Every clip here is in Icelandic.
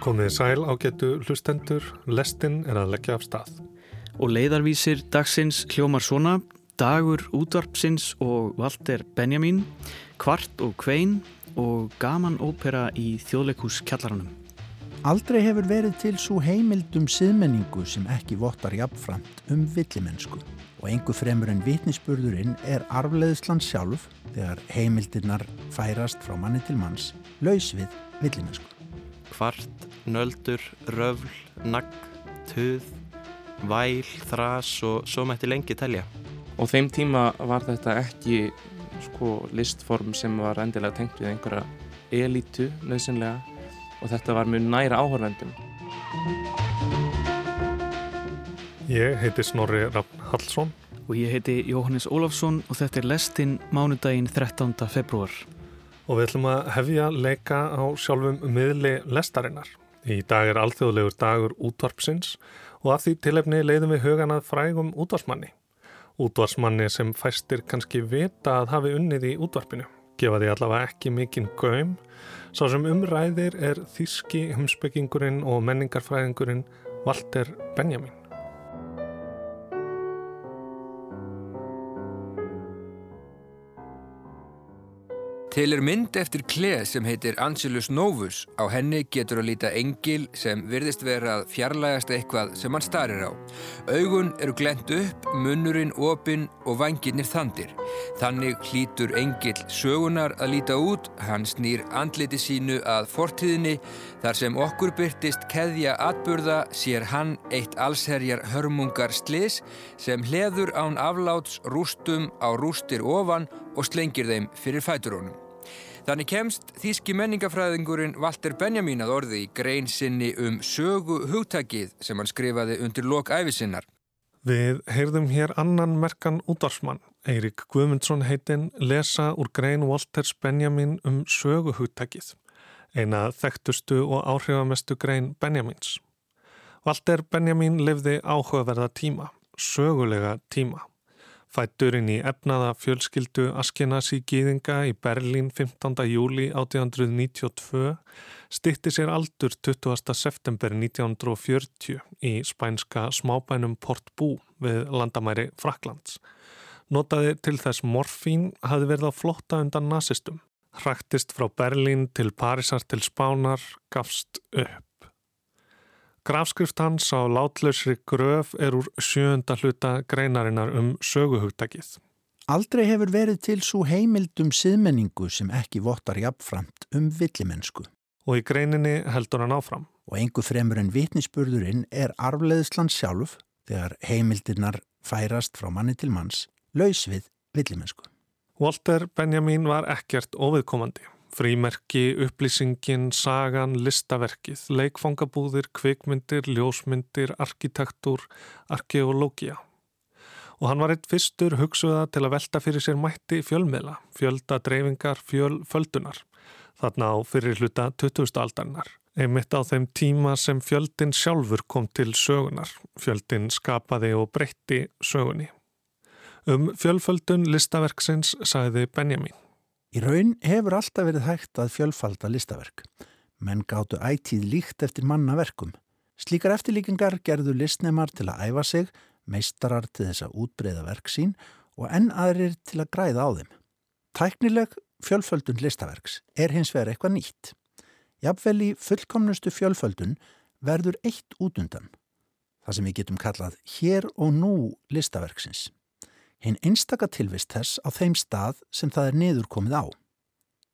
Komið sæl á getu hlustendur, lestin er að leggja af stað. Og leiðarvísir dagsins hljómar svona, dagur útvarpsins og Walter Benjamin, kvart og kvein og gaman ópera í þjóðleikús kjallaranum. Aldrei hefur verið til svo heimildum siðmenningu sem ekki vottar jafnframt um villimennsku og engu fremur en vitnisspurðurinn er arfleðislan sjálf þegar heimildirnar færast frá manni til manns laus við villimennsku. Kvart, nöldur, röfl, nagg, töð, væl, þras og svo mætti lengi telja. Og þeim tíma var þetta ekki sko, listform sem var endilega tengt við einhverja elítu nöðsynlega og þetta var mjög næra áhörvendum. Ég heiti Snorri Rafn Hallsson og ég heiti Jóhannes Ólafsson og þetta er lestinn mánudaginn 13. februar. Og við ætlum að hefja leika á sjálfum miðli lestarinnar. Í dag er alþjóðlegur dagur útvarpsins og af því tilefni leiðum við hugan að frægum útvarsmanni. Útvarsmanni sem fæstir kannski vita að hafi unnið í útvarpinu. Gefa því allavega ekki mikinn göym. Sá sem umræðir er þíski humspekingurinn og menningarfræðingurinn Walter Benjamin. Til er mynd eftir kleð sem heitir Angelus Novus. Á henni getur að líta engil sem virðist vera fjarlægast eitthvað sem hann starir á. Augun eru glent upp, munnurinn opinn og vangirnir þandir. Þannig hlítur engil sögunar að líta út, hann snýr andliti sínu að fortíðinni. Þar sem okkur byrtist keðja atburða sér hann eitt allsherjar hörmungar slis sem hleður án afláts rústum á rústir ofan og slengir þeim fyrir fæturónum. Þannig kemst þýski menningafræðingurinn Walter Benjamin að orði í grein sinni um sögu hugtakið sem hann skrifaði undir lok æfisinnar. Við heyrðum hér annan merkan útvarsmann, Eirik Guðmundsson heitinn, lesa úr grein Walters Benjamin um sögu hugtakið, eina þekktustu og áhrifamestu grein Benjamins. Walter Benjamin lifði áhugaverða tíma, sögulega tíma. Fætturinn í efnaða fjölskyldu Askenasi Gýðinga í Berlín 15. júli 1892 stitti sér aldur 20. september 1940 í spænska smábænum Port Bú við landamæri Fraklands. Notaði til þess morfín hafi verið á flotta undan nazistum. Hraktist frá Berlín til Parísar til Spánar, gafst upp. Grafskrift hans á látlausri gröf er úr sjönda hluta greinarinnar um söguhugtakið. Aldrei hefur verið til svo heimildum siðmenningu sem ekki vottar jafnframt um villimennsku. Og í greininni heldur hann áfram. Og engu fremur en vitnisspurðurinn er arfleðislan sjálf þegar heimildirnar færast frá manni til manns laus við villimennsku. Walter Benjamin var ekkert óviðkomandi. Frímerki, upplýsingin, sagan, listaverkið, leikfangabúðir, kvikmyndir, ljósmyndir, arkitektúr, arkeológia. Og hann var eitt fyrstur hugsuða til að velta fyrir sér mætti fjölmiðla, fjölda dreifingar, fjölföldunar, þarna á fyrir hluta 20. aldarinnar. Einmitt á þeim tíma sem fjöldin sjálfur kom til sögunar, fjöldin skapaði og breytti sögunni. Um fjölföldun listaverksins sagði Benjamin. Í raun hefur alltaf verið hægt að fjölfalda listaverk. Menn gáttu ætíð líkt eftir mannaverkum. Slíkar eftirlíkingar gerðu listnemar til að æfa sig, meistarar til þess að útbreyða verk sín og enn aðrir til að græða á þeim. Tæknileg fjölföldun listaverks er hins vegar eitthvað nýtt. Jafnvel í fullkomnustu fjölföldun verður eitt útundan. Það sem við getum kallað hér og nú listaverksins hinn einstaka tilvist þess á þeim stað sem það er niður komið á.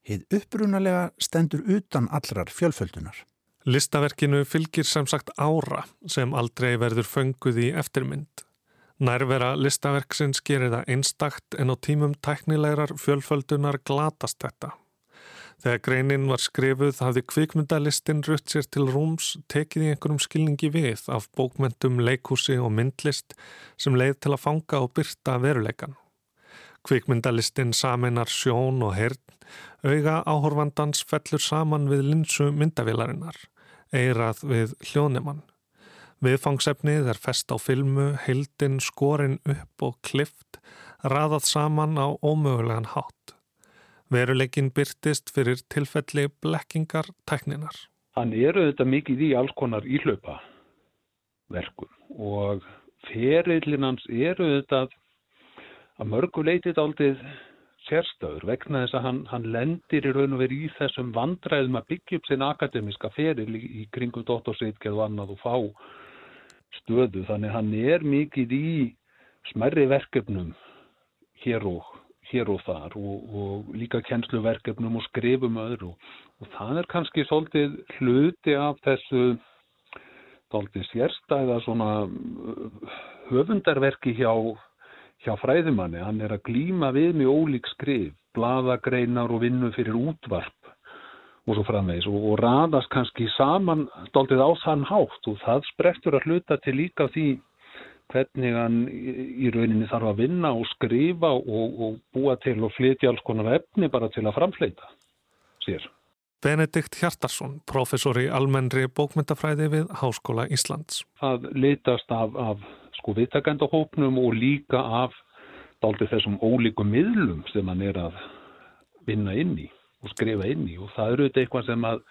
Hið upprunalega stendur utan allrar fjölföldunar. Listaverkinu fylgir sem sagt ára sem aldrei verður fönguð í eftirmynd. Nærvera listaverksins gerir það einstakt en á tímum tæknilegar fjölföldunar glatast þetta. Þegar greinin var skrifuð hafði kvikmyndalistin rutt sér til rúms tekið í einhverjum skilningi við af bókmentum, leikúsi og myndlist sem leið til að fanga og byrta veruleikan. Kvikmyndalistin saminar sjón og hern, auga áhorfandans fellur saman við linsu myndavilarinnar, eirað við hljónemann. Viðfangsefnið er fest á filmu, heildin, skorin upp og klift, raðað saman á ómögulegan hátt. Veruleikin byrtist fyrir tilfelli blekkingar tækninar. hann eru þetta mikið í alls konar íhlaupa verkum og ferillin hans eru þetta að mörgu leitið aldrei sérstöður vegna þess að hann, hann lendir í raun og veri í þessum vandræðum að byggja upp sinn akademiska feril í, í kringum dottorsreitgeð og annað og fá stöðu þannig hann er mikið í smerri verkefnum hér og hér og þar og, og líka kennsluverkefnum og skrifum öðru og það er kannski svolítið hluti af þessu svolítið sérstæða svona uh, höfundarverki hjá, hjá fræðimanni. Hann er að glýma við með ólík skrif, bladagreinar og vinnu fyrir útvarp og svo framvegs og, og raðast kannski saman svolítið á þann hátt og það sprettur að hluta til líka því hvernig hann í rauninni þarf að vinna og skrifa og, og búa til og flytja alls konar efni bara til að framfleita sér. Benedikt Hjartarsson, professor í almennri bókmyndafræði við Háskóla Íslands. Það litast af, af sko vittakendahópnum og líka af daldi þessum ólíkum miðlum sem hann er að vinna inn í og skrifa inn í og það eru þetta eitthvað sem að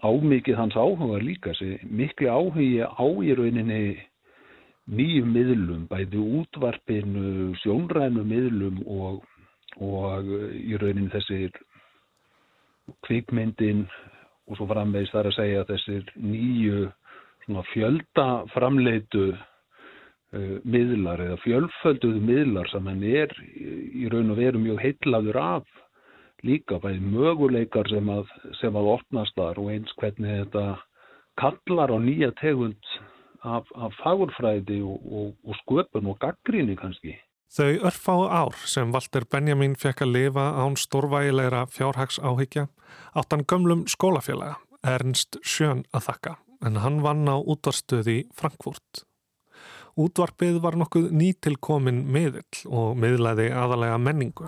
ámikið hans áhuga líka, miklu áhugi á í rauninni nýjum miðlum, bæði útvarpinu, sjónrænu miðlum og, og í raunin þessir kvikmyndin og svo framvegist þar að segja þessir nýju fjöldaframleitu uh, miðlar eða fjölfölduðu miðlar sem hann er í raun og veru mjög heitlaður af líka bæði möguleikar sem að, sem að opnast þar og eins hvernig þetta kallar á nýja tegund af, af fagurfræði og, og, og sköpun og gaggríni kannski. Þau örfáu ár sem Walter Benjamin fekk að lifa án stórvægilegra fjárhags áhyggja áttan gömlum skólafélaga Ernst Sjön að þakka en hann vann á útvarstöði Frankfurt. Útvarpið var nokkuð nýtilkomin miðill og miðlaði aðalega menningu.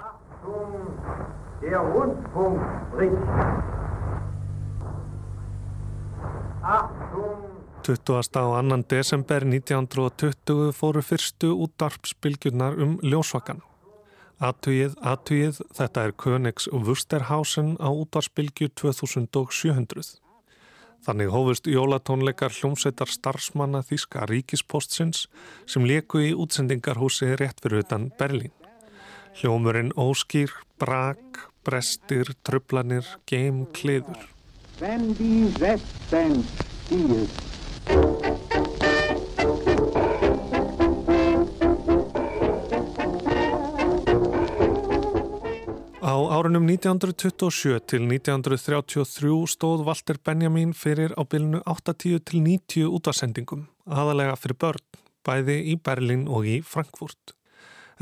Der Rundfunk bricht. Achtung! 20. og annan desember 1920 fóru fyrstu útdarpsbylgjurnar um ljósvakan. Atugið, atugið, þetta er Königs Wusterhausen á útdarpsbylgju 2700. Þannig hófust jólatónleikar hljómsveitar starfsmanna Þíska ríkispóstsins sem leku í útsendingarhúsi rétt fyrir utan Berlín. Hljómurinn óskýr, brak, brestir, tröflanir, geim, kliður. Die Westen stiehlt Á árunum 1927 til 1933 stóð Walter Benjamin fyrir á bylnu 80 til 90 útvarsendingum, aðalega fyrir börn, bæði í Berlin og í Frankfurt.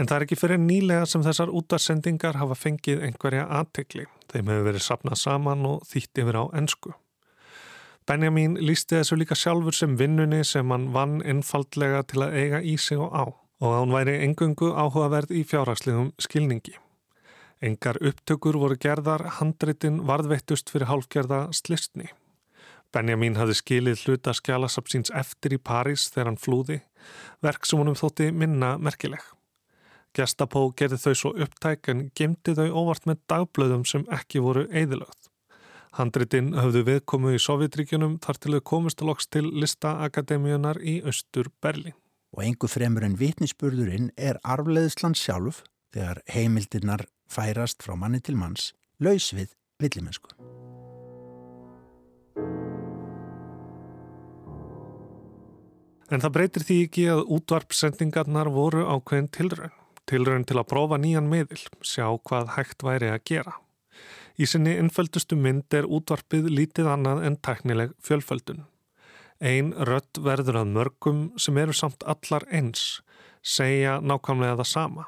En það er ekki fyrir nýlega sem þessar útvarsendingar hafa fengið einhverja aðtekli. Þeim hefur verið sapnað saman og þýtt yfir á ennsku. Benjamin lísti þessu líka sjálfur sem vinnunni sem hann vann einfaldlega til að eiga í sig og á og hann væri engungu áhugaverð í fjárhagslegum skilningi. Engar upptökur voru gerðar, handreitin varðveittust fyrir hálfgerða slistni. Benjamin hafði skilið hluta skjálasapsins eftir í París þegar hann flúði, verk sem honum þótti minna merkileg. Gestapó gerði þau svo upptæk en gemdi þau óvart með dagblöðum sem ekki voru eðilögð. Handritin höfðu viðkomu í Sovjetríkjunum þar til þau komist loks til listaakademíunar í Östur Berlin. Og engu fremur en vitnisspurðurinn er arfleðisland sjálf þegar heimildirnar færast frá manni til manns, laus við villimensku. En það breytir því ekki að útvarpsendingarnar voru ákveðin tilraun. Tilraun til að prófa nýjan miðil, sjá hvað hægt væri að gera. Í sinni innföldustu mynd er útvarpið lítið annað en teknileg fjölföldun. Einn rött verður að mörgum sem eru samt allar eins, segja nákvæmlega það sama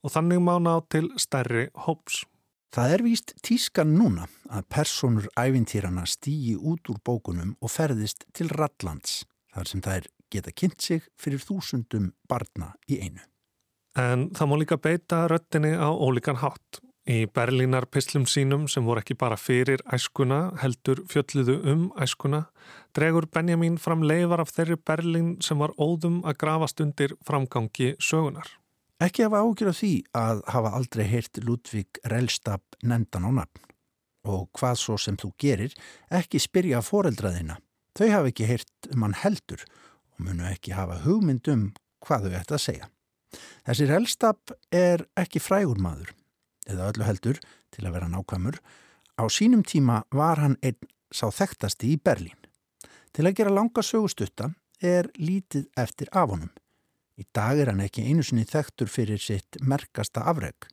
og þannig má ná til stærri hóps. Það er víst tískan núna að personur ævintýrana stýji út úr bókunum og ferðist til Radlands, þar sem þær geta kynnt sig fyrir þúsundum barna í einu. En það má líka beita röttinni á ólíkan hátt. Í Berlínar pislum sínum sem voru ekki bara fyrir æskuna, heldur fjöldluðu um æskuna, dregur Benjamin fram leifar af þeirri Berlín sem var óðum að grafast undir framgangi sögunar. Ekki hafa ágjör af því að hafa aldrei heyrt Ludvig Rellstab nendan á nafn. og hvað svo sem þú gerir ekki spyrja foreldraðina. Þau hafa ekki heyrt um hann heldur og munu ekki hafa hugmynd um hvað þau ætti að segja. Þessir helstap er ekki frægur maður, eða öllu heldur til að vera nákvæmur. Á sínum tíma var hann einn sá þekktasti í Berlín. Til að gera langa sögustutta er lítið eftir af honum. Í dag er hann ekki einu sinni þekktur fyrir sitt merkasta afreg,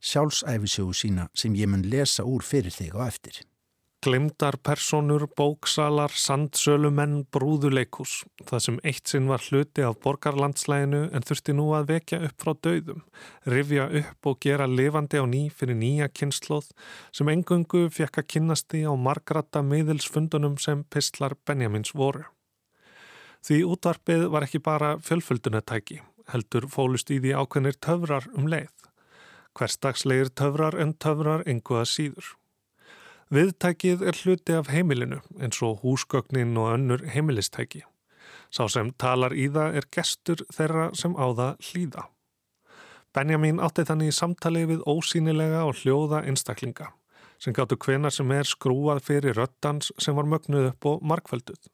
sjálfsæfisjóðu sína sem ég mun lesa úr fyrir þig á eftir. Glimtar personur, bóksalar, sandsölumenn, brúðuleikus. Það sem eitt sinn var hluti af borgarlandslæginu en þurfti nú að vekja upp frá dauðum, rifja upp og gera lifandi á ný fyrir nýja kynnslóð sem engungu fekk að kynnast því á margrata miðilsfundunum sem Pistlar Benjamins voru. Því útvarpið var ekki bara fjölföldunatæki, heldur fólust í því ákveðnir töfrar um leið. Hverstagslegir töfrar en töfrar enguða síður. Viðtækið er hluti af heimilinu eins og húsgögnin og önnur heimilistæki. Sá sem talar í það er gestur þeirra sem á það hlýða. Benjamin átti þannig í samtali við ósýnilega og hljóða einstaklinga sem gáttu hvenar sem er skrúað fyrir röttans sem var mögnuð upp og markvelduð.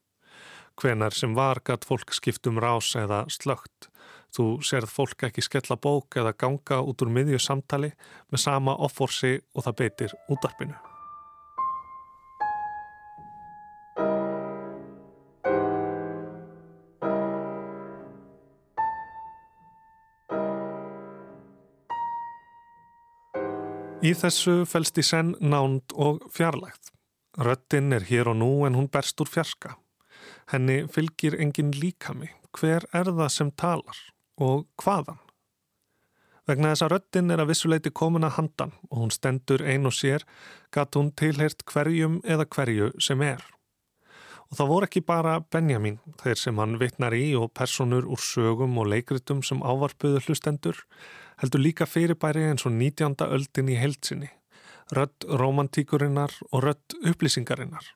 Hvenar sem var gatt fólk skiptum rás eða slögt. Þú serð fólk ekki skella bók eða ganga út úr miðju samtali með sama offorsi og það beitir útarpinu. Í þessu fælst í senn nánd og fjarlægt. Röttin er hér og nú en hún berst úr fjarska. Henni fylgir engin líkami. Hver er það sem talar og hvaðan? Vegna þess að röttin er að vissuleiti komin að handan og hún stendur ein og sér gatt hún tilhert hverjum eða hverju sem er. Og það voru ekki bara Benjamin, þeir sem hann vitnar í og personur úr sögum og leikritum sem ávarpuðu hlustendur, heldur líka fyrirbæri eins og 19. öldin í heilsinni, rött romantíkurinnar og rött upplýsingarinnar.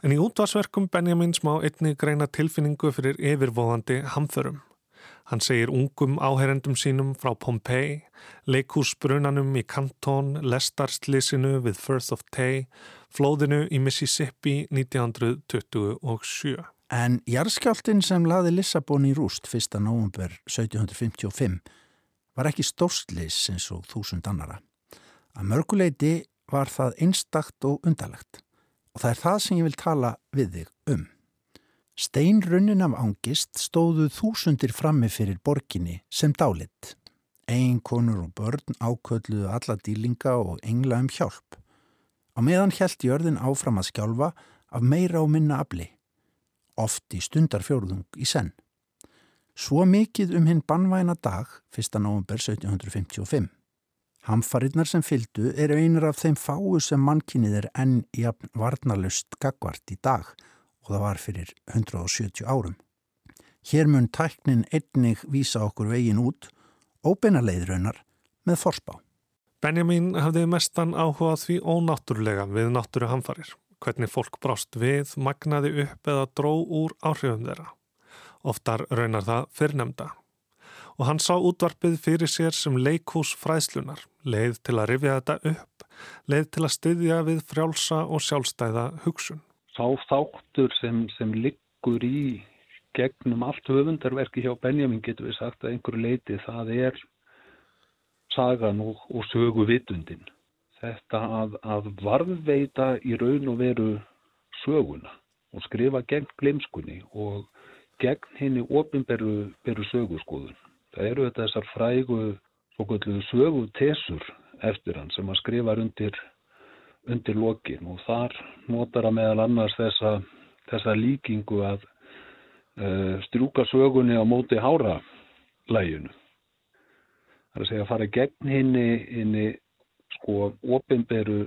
En í útvarsverkum Benjamins má einni greina tilfinningu fyrir yfirvóðandi hamþörum. Hann segir ungum áherendum sínum frá Pompeii, leikúsbrunanum í Kanton, Lestarslísinu við Firth of Tay, flóðinu í Mississippi 1927. En jarðskjáltin sem laði Lissabon í rúst 1. november 1755 var ekki stórsleis eins og þúsund annara. Að mörguleiti var það einstakt og undalegt og það er það sem ég vil tala við þig um. Steinrunnin af angist stóðu þúsundir frammi fyrir borginni sem dálitt. Einkonur og börn ákölluðu alla dýlinga og engla um hjálp. Á meðan held jörðin áfram að skjálfa af meira og minna afli, oft í stundarfjörðung í senn. Svo mikið um hinn bannvæna dag 1. november 1755. Hamfarinnar sem fyldu eru einur af þeim fáu sem mannkinnið er enn í að varnalust gagvart í dag og það var fyrir 170 árum. Hér mun tæknin einnig vísa okkur vegin út, óbeina leiðraunar með forspá. Benjamin hafði mestan áhugað því ónáttúrulega við náttúru hamfarir. Hvernig fólk brást við, magnaði upp eða dró úr áhrifum þeirra. Oftar raunar það fyrrnemda og hann sá útvarpið fyrir sér sem leikús fræðslunar, leið til að rifja þetta upp, leið til að styðja við frjálsa og sjálfstæða hugsun. Sá þáttur sem, sem liggur í gegnum allt höfundarverki hjá Benjamin getur við sagt að einhverju leiti það er sagan og, og sögu vitundin. Þetta að, að varðveita í raun og veru söguna og skrifa gegn glemskunni og gegn henni ofinberu sögurskoðun. Það eru þetta þessar frægu sögu tesur eftir hann sem að skrifa undir, undir lokin og þar notar að meðal annars þessa, þessa líkingu að uh, strúka sögunni á móti hára læginu. Það er að segja að fara gegn henni sko ofinberu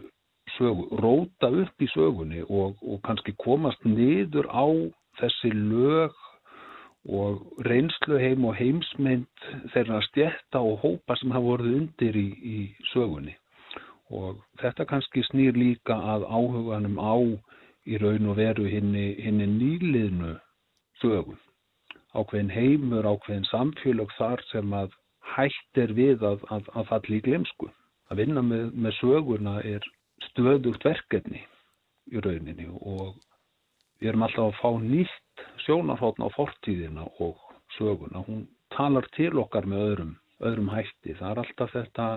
sögu, róta upp í sögunni og, og kannski komast niður á þessi lög og reynsluheim og heimsmynd þeirra stjætta og hópa sem hafa voruð undir í, í sögunni. Og þetta kannski snýr líka að áhuganum á í raun og veru henni, nýliðnu sögun ákveðin heimur, ákveðin samfélög þar sem að hættir við að, að, að falli í glemsku að vinna með, með söguna er stöðugt verkefni í rauninni og við erum alltaf að fá nýtt sjónarhóttn á fortíðina og söguna. Hún talar til okkar með öðrum, öðrum hætti. Það er alltaf þetta,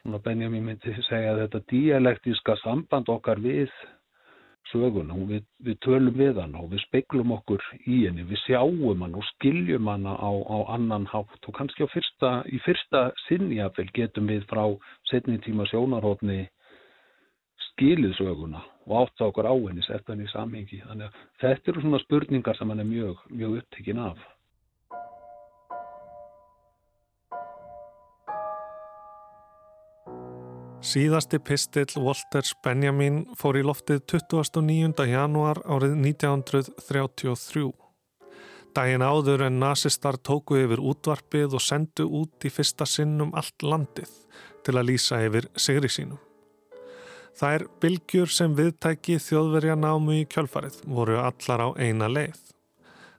svona Benjamin myndi segja, þetta dialektíska samband okkar við söguna. Við, við tölum við hann og við speiklum okkur í henni, við sjáum hann og skiljum hann á, á annan hátt og kannski fyrsta, í fyrsta sinnjafel getum við frá setni tíma sjónarhóttni skilið söguna og átt á okkur á henni, sett henni í samhengi. Þannig að þetta eru svona spurningar sem hann er mjög, mjög upptekinn af. Síðasti pistill Walters Benjamin fór í loftið 29. januar árið 1933. Dægin áður en nazistar tóku yfir útvarpið og sendu út í fyrsta sinnum allt landið til að lýsa yfir sigri sínum. Það er bylgjur sem viðtæki þjóðverja námu í kjölfarið voru allar á eina leið.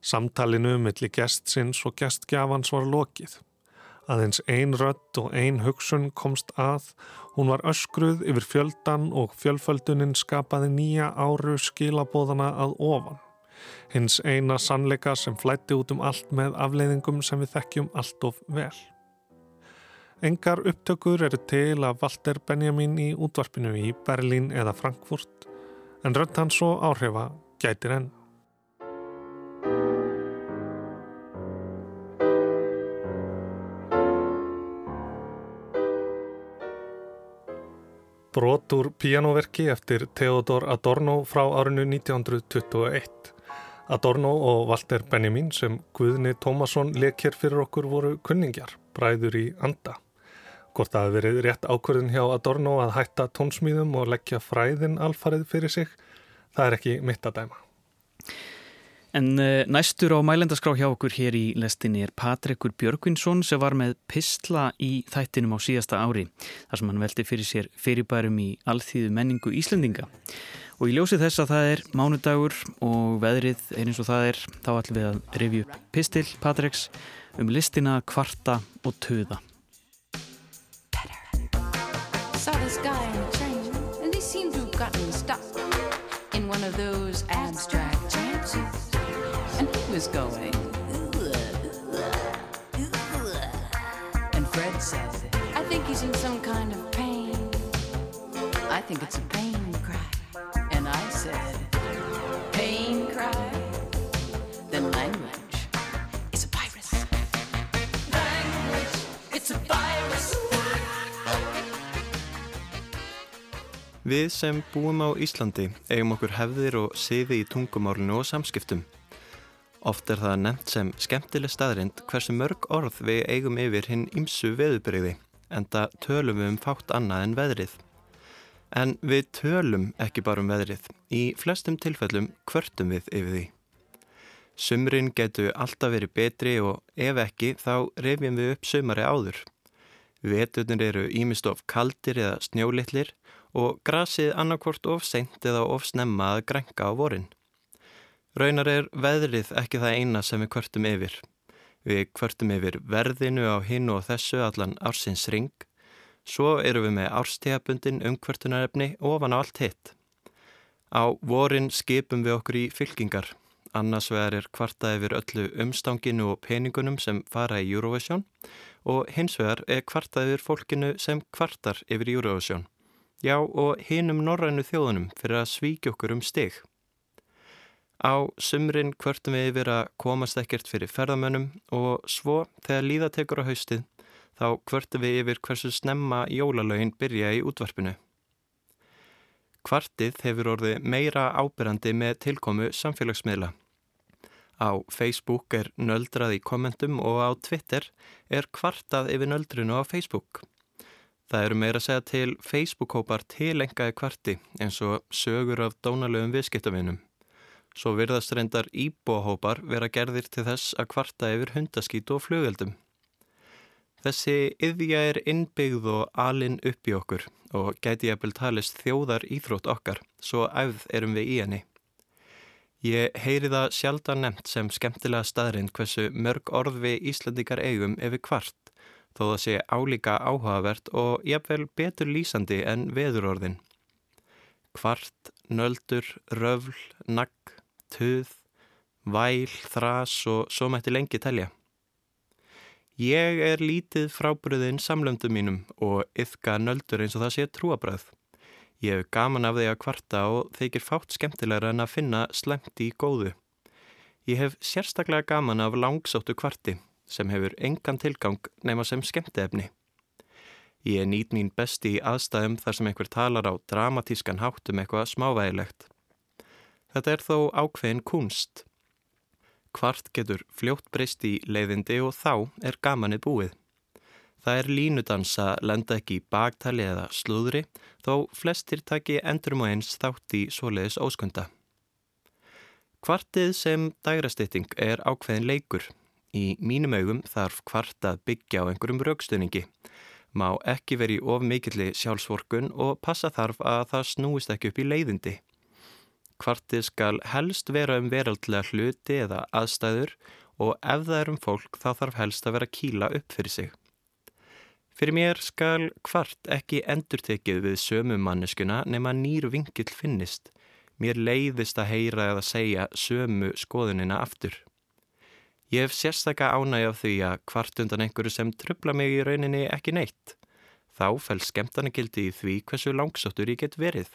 Samtalinu millir gestsins og gestgjafans var lokið. Aðeins ein rött og ein hugsun komst að, hún var öskruð yfir fjöldan og fjölföldunin skapaði nýja áru skilabóðana að ofan. Hins eina sannleika sem flætti út um allt með afleiðingum sem við þekkjum allt of vel. Engar upptökur eru til af Walter Benjamin í útvarpinu í Berlín eða Frankfurt en rönt hans og áhrifa gætir enn. Brot úr pianoverki eftir Theodor Adorno frá árinu 1921. Adorno og Walter Benjamin sem Guðni Tómasson lekir fyrir okkur voru kunningjar, bræður í anda. Hvort hefði verið rétt ákvörðin hjá Adorno að hætta tónsmýðum og leggja fræðin alfarið fyrir sig, það er ekki mitt að dæma. En uh, næstur á mælendaskrá hjá okkur hér í lestinni er Patrekur Björgvinsson sem var með pistla í þættinum á síðasta ári þar sem hann veldi fyrir sér fyrirbærum í alþýðu menningu Íslendinga. Og í ljósið þess að það er mánudagur og veðrið er eins og það er, þá ætlum við að revju pistil Patreks um listina kvarta og töða. saw was going. And Fred said, I think he's in some kind of pain. I think it's a pain cry. And I said, Pain cry? Then language is a virus. Language, it's a virus. Við sem búum á Íslandi eigum okkur hefðir og siði í tungumálinu og samskiptum. Oft er það nefnt sem skemmtileg staðrind hversu mörg orð við eigum yfir hinn ímsu veðubriði en það tölum við um fátt annað en veðrið. En við tölum ekki bara um veðrið, í flestum tilfellum kvörtum við yfir því. Sumrin getur alltaf verið betri og ef ekki þá reyfjum við upp sumari áður. Veturnir eru ímistof kaldir eða snjólittlir og grasið annarkvort of seint eða of snemma að grenga á vorin. Raunar er veðrið ekki það eina sem við kvörtum yfir. Við kvörtum yfir verðinu á hinn og þessu allan ársins ring, svo eru við með árstíðabundin umkvörtunarefni ofan á allt hitt. Á vorin skipum við okkur í fylkingar, annars vegar er kvarta yfir öllu umstanginu og peningunum sem fara í Eurovision og hins vegar er kvarta yfir fólkinu sem kvartar yfir Eurovision. Já og hinum norrænu þjóðunum fyrir að svíkja okkur um stig. Á sumrin kvörtum við yfir að komast ekkert fyrir ferðamönnum og svo þegar líða tekur á haustið þá kvörtum við yfir hversu snemma jólalögin byrja í útvarpinu. Kvartið hefur orðið meira ábyrrandi með tilkomu samfélagsmiðla. Á Facebook er nöldrað í kommentum og á Twitter er kvartað yfir nöldrunu á Facebook. Það eru meira að segja til Facebook-hópar tilengaði kvarti eins og sögur af dónalögum viðskiptavinum. Svo virðast reyndar íbóhópar vera gerðir til þess að kvarta yfir hundaskít og flugöldum. Þessi yðja er innbyggð og alinn upp í okkur og gæti að byrja talist þjóðar íþrótt okkar, svo æfð erum við í henni. Ég heyri það sjaldan nefnt sem skemmtilega staðrind hversu mörg orð við Íslandikar eigum við kvart þó það sé álíka áhugavert og jafnvel betur lýsandi en veðurorðin Kvart, nöldur, röfl, nagg, tuð, væl, þras og svo mætti lengi telja. Ég er lítið frábriðinn samlöndum mínum og yfka nöldur eins og það sé trúabröð. Ég hef gaman af því að kvarta og þeikir fátt skemmtilegra en að finna slemt í góðu. Ég hef sérstaklega gaman af langsóttu kvarti sem hefur engan tilgang nema sem skemmtefni. Ég nýt mín besti í aðstæðum þar sem einhver talar á dramatískan hátt um eitthvað smávægilegt. Þetta er þó ákveðin kunst. Kvart getur fljótt breyst í leiðindi og þá er gamanið búið. Það er línudans að lenda ekki í bagtali eða slúðri þó flestir taki endurum og eins þátt í svoleiðis óskunda. Kvartið sem dægrastýtting er ákveðin leikur. Í mínum augum þarf kvart að byggja á einhverjum raukstunningi má ekki veri of mikilli sjálfsvorkun og passa þarf að það snúist ekki upp í leiðindi. Kvartið skal helst vera um veraldlega hluti eða aðstæður og ef það er um fólk þá þarf helst að vera kýla upp fyrir sig. Fyrir mér skal kvart ekki endurtekið við sömu manneskuna nema nýru vingill finnist. Mér leiðist að heyra eða segja sömu skoðunina aftur. Ég hef sérstakka ánæg af því að kvart undan einhverju sem trubla mig í rauninni ekki neitt. Þá fæl skemtanagildi í því hversu langsóttur ég get verið.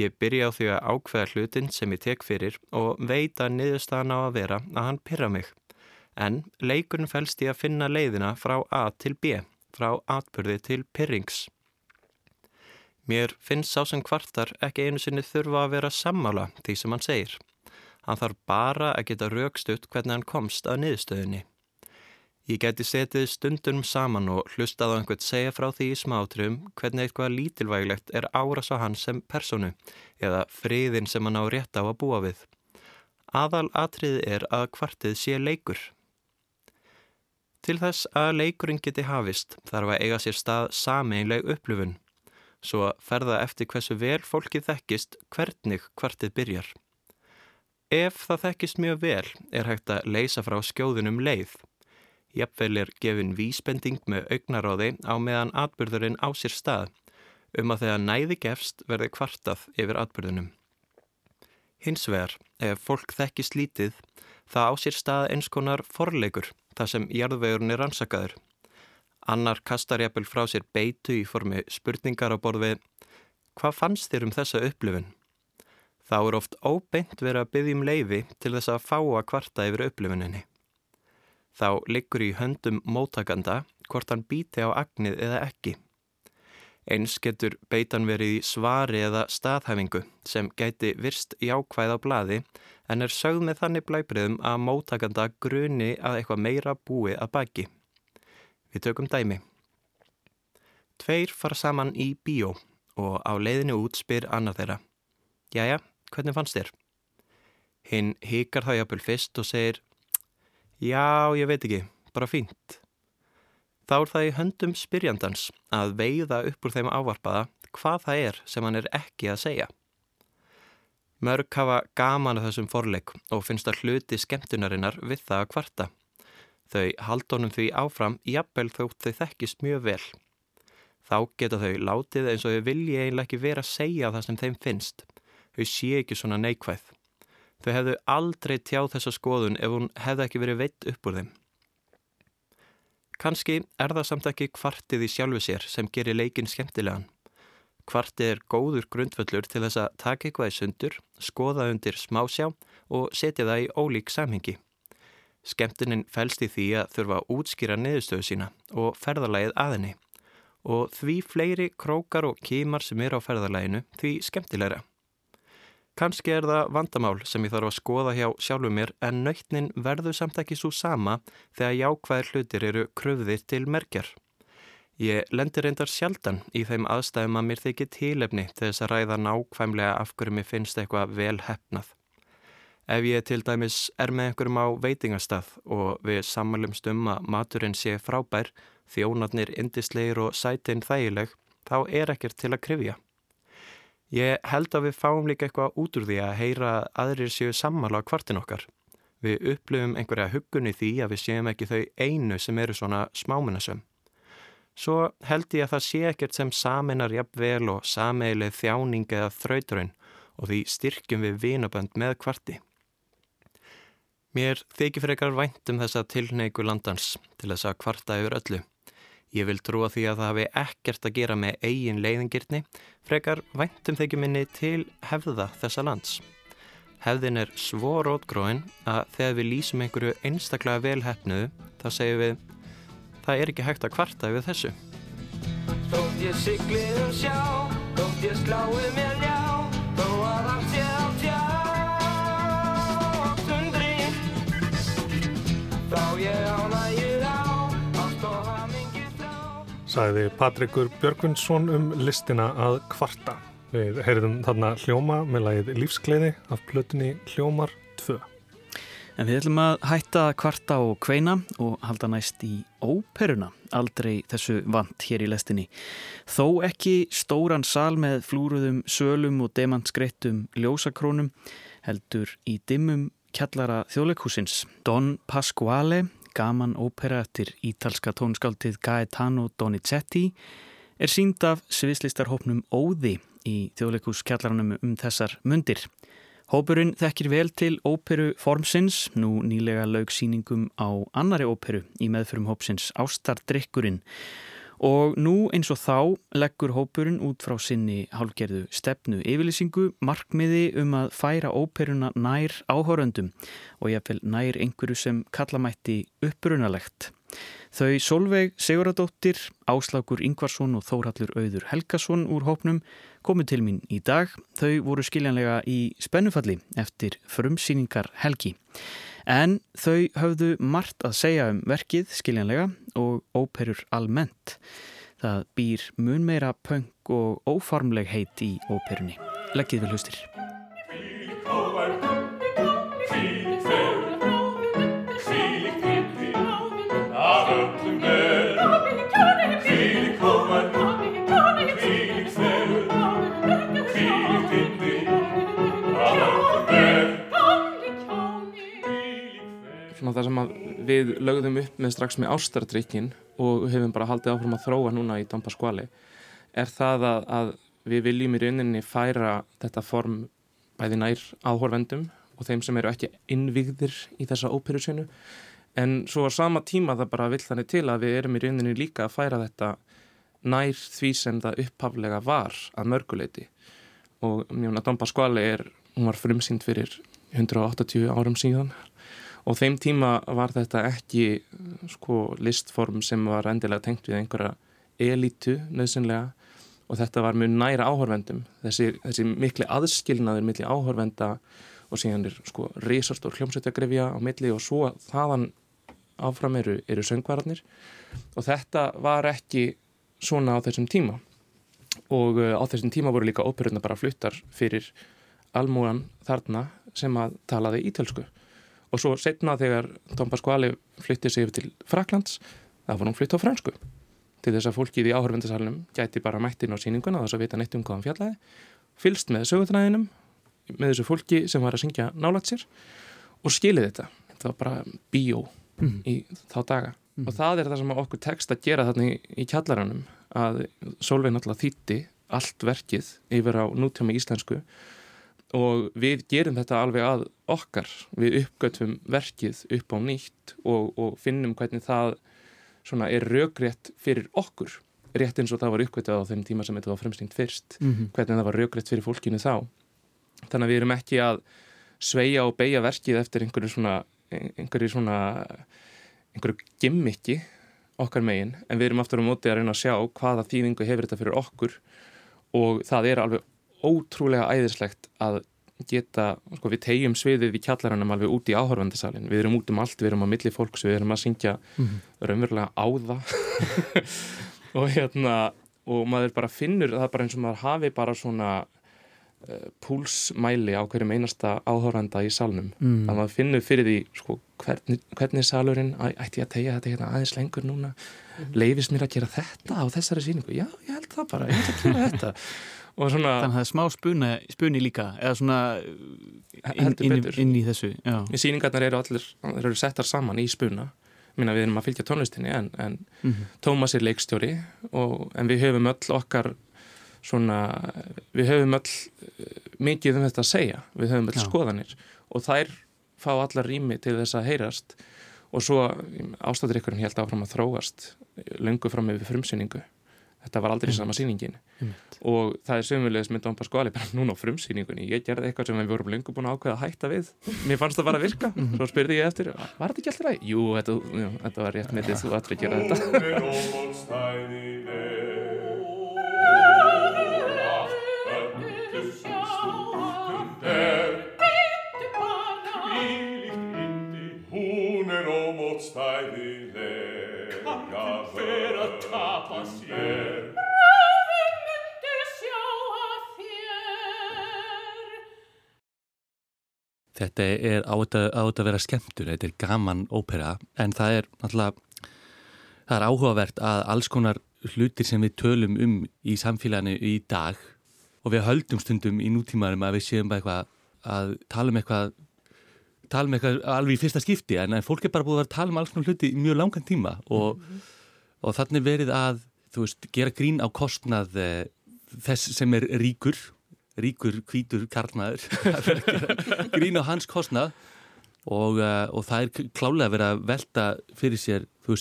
Ég byrja á því að ákveða hlutin sem ég tek fyrir og veit að niðurstaðan á að vera að hann pyrra mig. En leikurinn fælst ég að finna leiðina frá A til B, frá atbyrði til pyrrings. Mér finnst sá sem kvartar ekki einu sinni þurfa að vera sammála því sem hann segir. Hann þarf bara að geta raukstutt hvernig hann komst að niðurstöðunni. Ég geti setið stundunum saman og hlustað á einhvert segja frá því í smátrum hvernig eitthvað lítilvægilegt er áras á hann sem personu eða friðin sem hann á rétt á að búa við. Aðal atrið er að kvartið sé leikur. Til þess að leikurinn geti hafist þarf að eiga sér stað sameinleg upplifun, svo ferða eftir hversu vel fólkið þekkist hvernig kvartið byrjar. Ef það þekkist mjög vel er hægt að leysa frá skjóðunum leið. Jafnveil er gefin vísbending með augnaráði á meðan atbyrðurinn á sér stað um að þegar næði gefst verði kvartað yfir atbyrðunum. Hins vegar, ef fólk þekkist lítið, það á sér stað eins konar forleikur þar sem jarðvegurinn er ansakaður. Annar kastar jafnvel frá sér beitu í formi spurningar á borði Hvað fannst þér um þessa upplifun? Þá er oft óbeint verið að byggjum leifi til þess að fá að kvarta yfir upplifuninni. Þá liggur í höndum móttakanda hvort hann býti á agnið eða ekki. Eins getur beitan verið í svari eða staðhæfingu sem gæti virst jákvæð á bladi en er sögð með þannig blæbriðum að móttakanda gruni að eitthvað meira búi að baki. Við tökum dæmi. Tveir fara saman í bíó og á leiðinu út spyr annar þeirra. Jæja, hvernig fannst þér? Hinn hikar það jafnvel fyrst og segir Já, ég veit ekki, bara fínt. Þá er það í höndum spyrjandans að veiða upp úr þeim ávarpaða hvað það er sem hann er ekki að segja. Mörg hafa gaman að þessum forleik og finnst að hluti skemmtunarinnar við það að kvarta. Þau haldunum því áfram jafnvel þótt þau þekkist mjög vel. Þá geta þau látið eins og þau vilji eiginlega ekki vera að segja það sem þeim finnst þau sé ekki svona neikvæð. Þau hefðu aldrei tjáð þessa skoðun ef hún hefði ekki verið veitt upp úr þeim. Kanski er það samt ekki kvartið í sjálfu sér sem gerir leikin skemmtilegan. Kvartið er góður grundvöllur til þess að taka eitthvað í sundur, skoða undir smásjá og setja það í ólík samhengi. Skemmtinin fælst í því að þurfa að útskýra niðurstöðu sína og ferðalagið aðinni og því fleiri krókar og kímar sem er á ferðalaginu því skemmtilegra. Kanski er það vandamál sem ég þarf að skoða hjá sjálfu mér en nöytnin verður samt ekki svo sama þegar jákvæðir hlutir eru kröfðir til merkjar. Ég lendir reyndar sjaldan í þeim aðstæðum að mér þykir tílefni til þess að ræða nákvæmlega af hverju mér finnst eitthvað vel hefnað. Ef ég til dæmis er með einhverjum á veitingastað og við samanlumst um að maturinn sé frábær, þjónarnir indisleir og sætinn þægileg, þá er ekkert til að krifja. Ég held að við fáum líka eitthvað út úr því að heyra aðrir séu sammála á kvartin okkar. Við upplifum einhverja hugunni því að við séum ekki þau einu sem eru svona smámunasum. svo held ég að það sé ekkert sem saminar jafnvel og sameileg þjáning eða þrauturinn og því styrkjum við vinabönd með kvarti. Mér þykir frekar vænt um þessa tilneiku landans til þess að kvarta yfir öllu. Ég vil trúa því að það hafi ekkert að gera með eigin leiðingirni, frekar væntum þykju minni til hefða þessa lands. Hefðin er svo rótgróin að þegar við lýsum einhverju einstaklega velhæfnuðu, þá segjum við, það er ekki hægt að kvarta yfir þessu. Sæði Patrikur Björgvinsson um listina að kvarta. Við heyrðum þarna hljóma með lagið Lífskleiði af plötunni Hljómar 2. En við ætlum að hætta kvarta og kveina og halda næst í óperuna, aldrei þessu vant hér í lestinni. Þó ekki stóran sal með flúruðum sölum og demantsgreittum ljósakrónum, heldur í dimmum kjallara þjóðleikhúsins. Don Pasquale, gaman ópera eftir ítalska tónskaldið Gaetano Donizetti, er sínd af sviðslistarhópnum Óði í þjóðleikúskjallaranum um þessar mundir. Hópurinn þekkir vel til óperu formsins, nú nýlega laug síningum á annari óperu í meðförum hópsins Ástardrykkurinn og nú eins og þá leggur hópurinn út frá sinni hálgerðu stefnu yfirlýsingu markmiði um að færa óperuna nær áhórundum og jáfnvel nær einhverju sem kallamætti upprunalegt. Þau Solveig Siguradóttir, Áslagur Ingvarsson og Þórhallur Auður Helgason úr hópnum komu til mín í dag. Þau voru skiljanlega í spennufalli eftir frumsýningar helgi. En þau höfðu margt að segja um verkið skiljanlega og óperur almennt. Það býr mun meira punk og ófarmleg heit í óperunni. Leggið vel hlustir. Svona það sem við lögðum upp með strax með ástardrykkin og hefum bara haldið áfram að þróa núna í Dampa skvali er það að, að við viljum í rauninni færa þetta form bæði nær áhorvendum og þeim sem eru ekki innvíðir í þessa óperusinu en svo á sama tíma það bara vill þannig til að við erum í rauninni líka að færa þetta nær því sem það upphaflega var að mörguleiti og mjög að Dampa skvali er, hún var frumsýnd fyrir 180 árum síðan og þeim tíma var þetta ekki sko listform sem var endilega tengt við einhverja elitu nöðsynlega og þetta var mjög næra áhörvendum þessi, þessi mikli aðskilnaður milli áhörvenda og síðan er sko risastór hljómsveitjagrefja á milli og svo þaðan áfram eru, eru söngvararnir. Og þetta var ekki svona á þessum tíma. Og uh, á þessum tíma voru líka óperuna bara fluttar fyrir almúan þarna sem að talaði ítölsku og svo setna þegar Tom Pasquale flytti sig yfir til Fraklands það var hún flytt á fransku til þess að fólkið í áhörvendasalunum gæti bara mættin á síninguna þess að vita neitt um hvaðan fjallaði fylst með sögutræðinum með þessu fólki sem var að syngja nálat sér og skilið þetta þetta var bara bíó mm. í þá daga mm. og það er það sem okkur tekst að gera þarna í, í kjallaranum að Solveig náttúrulega þýtti allt verkið yfir á nútjáma íslensku og við gerum þetta alveg að okkar. Við uppgötum verkið upp á nýtt og, og finnum hvernig það er raugrétt fyrir okkur. Rétt eins og það var uppgötað á þeim tíma sem þetta var fremstingt fyrst mm -hmm. hvernig það var raugrétt fyrir fólkinu þá. Þannig að við erum ekki að sveia og beigja verkið eftir einhverju svona einhverju svona einhverju gimmiki okkar megin. En við erum aftur á móti að reyna að sjá hvaða þýðingu hefur þetta fyrir okkur. Og það er alveg ótrúlega æðislegt að geta, sko við tegjum sviðið í kjallaranum alveg út í áhörvendasalinn við erum út um allt, við erum á milli fólks við erum að syngja mm -hmm. raunverulega á það og hérna og maður bara finnur, það er bara eins og maður hafi bara svona uh, púlsmæli á hverjum einasta áhörvenda í salnum, mm. að maður finnur fyrir því sko hvernig, hvernig salurinn ætti ég að tegja þetta hérna aðeins lengur núna mm. leifist mér að gera þetta á þessari síningu, já ég held það bara, ég held að gera þetta Svona, Þannig að það er smá spuni, spuni líka eða svona inn, inn, inn í þessu Síningarnar eru allir eru settar saman í spuna. Minna við erum að fylgja tónlistinni en, en mm -hmm. Tómas er leikstjóri og, en við höfum öll okkar svona, við höfum öll eh, mikið um þetta að segja. Við höfum öll Já. skoðanir. Og þær fá allar rými til þess að heyrast. Og svo ástættir ykkur held áfram að þróast lungu fram með frumsýningu þetta var aldrei sama síningin og það er sömulegis með Dón Pasquali bara núna á frumsýningunni, ég gerði eitthvað sem við vorum lengur búin að ákveða að hætta við. Mér fannst það bara að virka, mhm. svo spyrði ég eftir var þetta ekki alltaf ræði? Jú, þetta, jú, þetta var rétt með því þú ættir að gera þetta. Hún er ómótstæðileg Þetta er átt að vera skemmtur, þetta er gaman ópera en það er náttúrulega það er áhugavert að alls konar hlutir sem við tölum um í samfélaginu í dag og við höldum stundum í nútímarum að við séum eitthvað að tala um eitthvað tala um eitthvað alveg í fyrsta skipti en fólk er bara búið að tala um alls konar hluti í mjög langan tíma og, mm -hmm. og þannig verið að þú veist, gera grín á kostnað eh, þess sem er ríkur ríkur, hvítur, karnaður grín á hans kostnað. Og, uh, og það er klálega að vera að velta fyrir sér uh,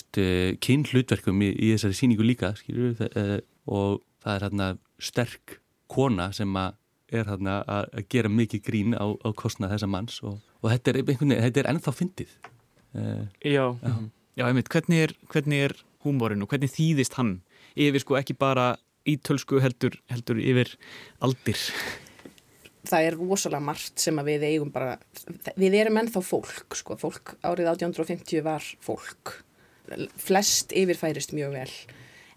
kyn hlutverkum í, í þessari síningu líka, skilju uh, og það er hérna sterk kona sem að er hérna að gera mikið grín á, á kostnað þessa manns. Og og þetta er, þetta er ennþá fyndið. Já, já. já einmitt, hvernig er, hvernig er húmórin og hvernig þýðist hann? Yfir sko ekki bara ítölsku heldur, heldur yfir aldir. Það er rosalega margt sem við eigum bara, við erum ennþá fólk sko, fólk árið 1850 var fólk. Flest yfirfærist mjög vel.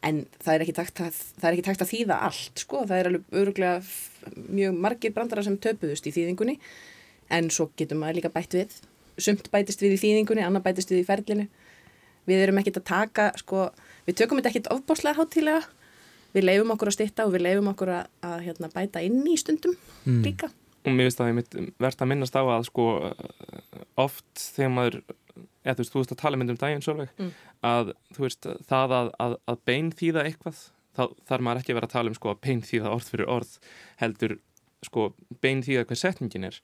En það er ekki takt að, að þýða allt sko, það er alveg öruglega mjög margir brandara sem töpuðust í þýðingunni. En svo getur maður líka bætt við. Sumt bætist við í þýðingunni, annar bætist við í ferlinu. Við erum ekkit að taka sko, við tökum þetta ekkit ofbáslega hátilega við leifum okkur að stitta og við leifum okkur að, að hérna, bæta inn í stundum mm. líka og mér finnst það að ég verðt að minnast á að sko oft þegar maður eða þú veist, þú veist að tala myndum daginn svolveg mm. að þú veist, það að, að, að bein þýða eitthvað þá þarf maður ekki að vera að tala um sko að bein þýða orð fyrir orð heldur sko bein þýða hvað setningin er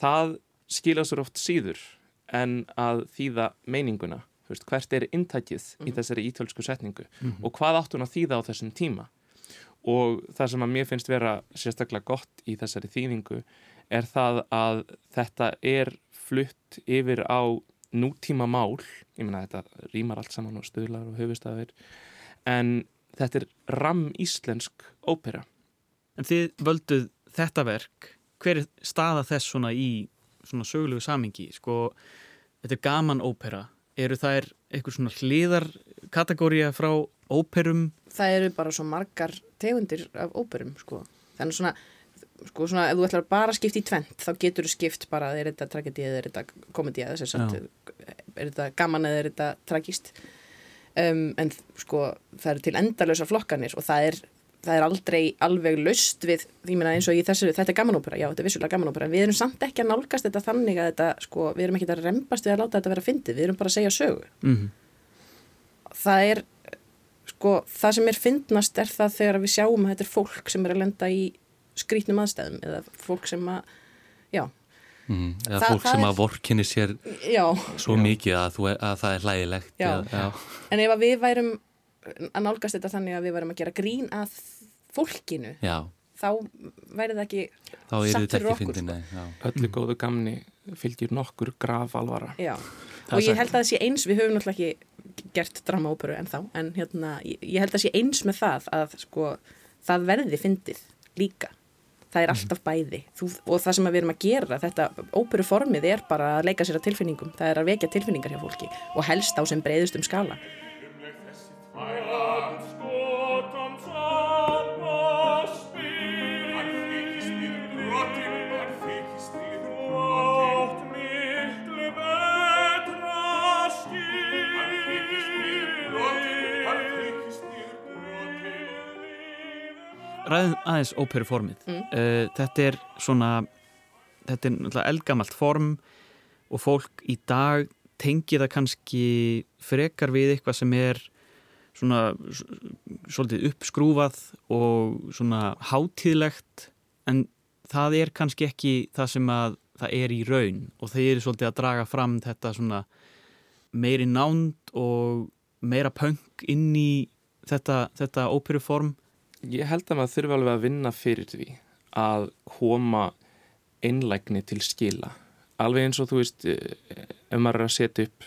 það skilja sér oft síður en að þýða meininguna veist, hvert er intækið mm -hmm. í mhm. þessari ítölsku setningu? Mm -hmm. og hvað átt hún að þýða á þessum tíma? Og það sem að mér finnst vera sérstaklega gott í þessari þýðingu er það að þetta er flutt yfir á nútíma mál, ég menna þetta rýmar allt saman og stöðlar og höfustafir en þetta er ram íslensk ópera. En þið völduð þetta verk. Hver er staða þess svona í svona sögulegu samingi sko, þetta er gaman ópera eru er eitthvað svona hliðar kategória frá óperum? Það eru bara svo margar tegundir af óperum sko. Þannig svona sko svona ef þú ætlar bara að skipta í tvent þá getur þú skipt bara er þetta tragedi eða er þetta komedi eða er þetta gaman eða er þetta tragist um, en sko það eru til endalösa flokkanir og það er það er aldrei alveg löst við, ég meina eins og í þessu, þetta er gamanópera, já þetta er vissulega gamanópera, við erum samt ekki að nálgast þetta þannig að þetta, sko, við erum ekki að reymbast við að láta þetta vera fyndið, við erum bara að segja sögu. Mm -hmm. Það er, sko, það sem er fyndnast er það þegar við sjáum að þetta er fólk sem er að lenda í skrítnum aðstæðum eða fólk sem að, já. Mm, eða Þa, fólk sem er, að vorkinni sér já, svo já. mikið að, að það er hlægilegt. Já, en ef við værum að nálgast þetta þannig að við værum að gera grín að fólkinu Já. þá væri það ekki satt fyrir okkur fyndin, sko. öllu góðu gamni fylgjur nokkur graf alvara Já. og ég held að það sé eins við höfum náttúrulega ekki gert dramaóperu en þá en hérna, ég held að það sé eins með það að sko, það verði fyndið líka það er mhm. alltaf bæði Þú, og það sem við erum að gera þetta óperuformið er bara að leika sér að tilfinningum það er að vekja tilfinningar hjá fólki og helst á sem breyðust um skala ræðum aðeins óperuformið. Mm. uh, þetta er svona þetta er náttúrulega eldgamalt form og fólk í dag tengi það kannski frekar við eitthvað sem er svona svolítið uppskrúfað og svona hátíðlegt en það er kannski ekki það sem að það er í raun. Og þeir eru svolítið að draga fram þetta svona meiri nánd og meira punk inn í þetta, þetta óperuform. Ég held að maður þurfa alveg að vinna fyrir því að koma einlægni til skila. Alveg eins og þú veist ef maður er að setja upp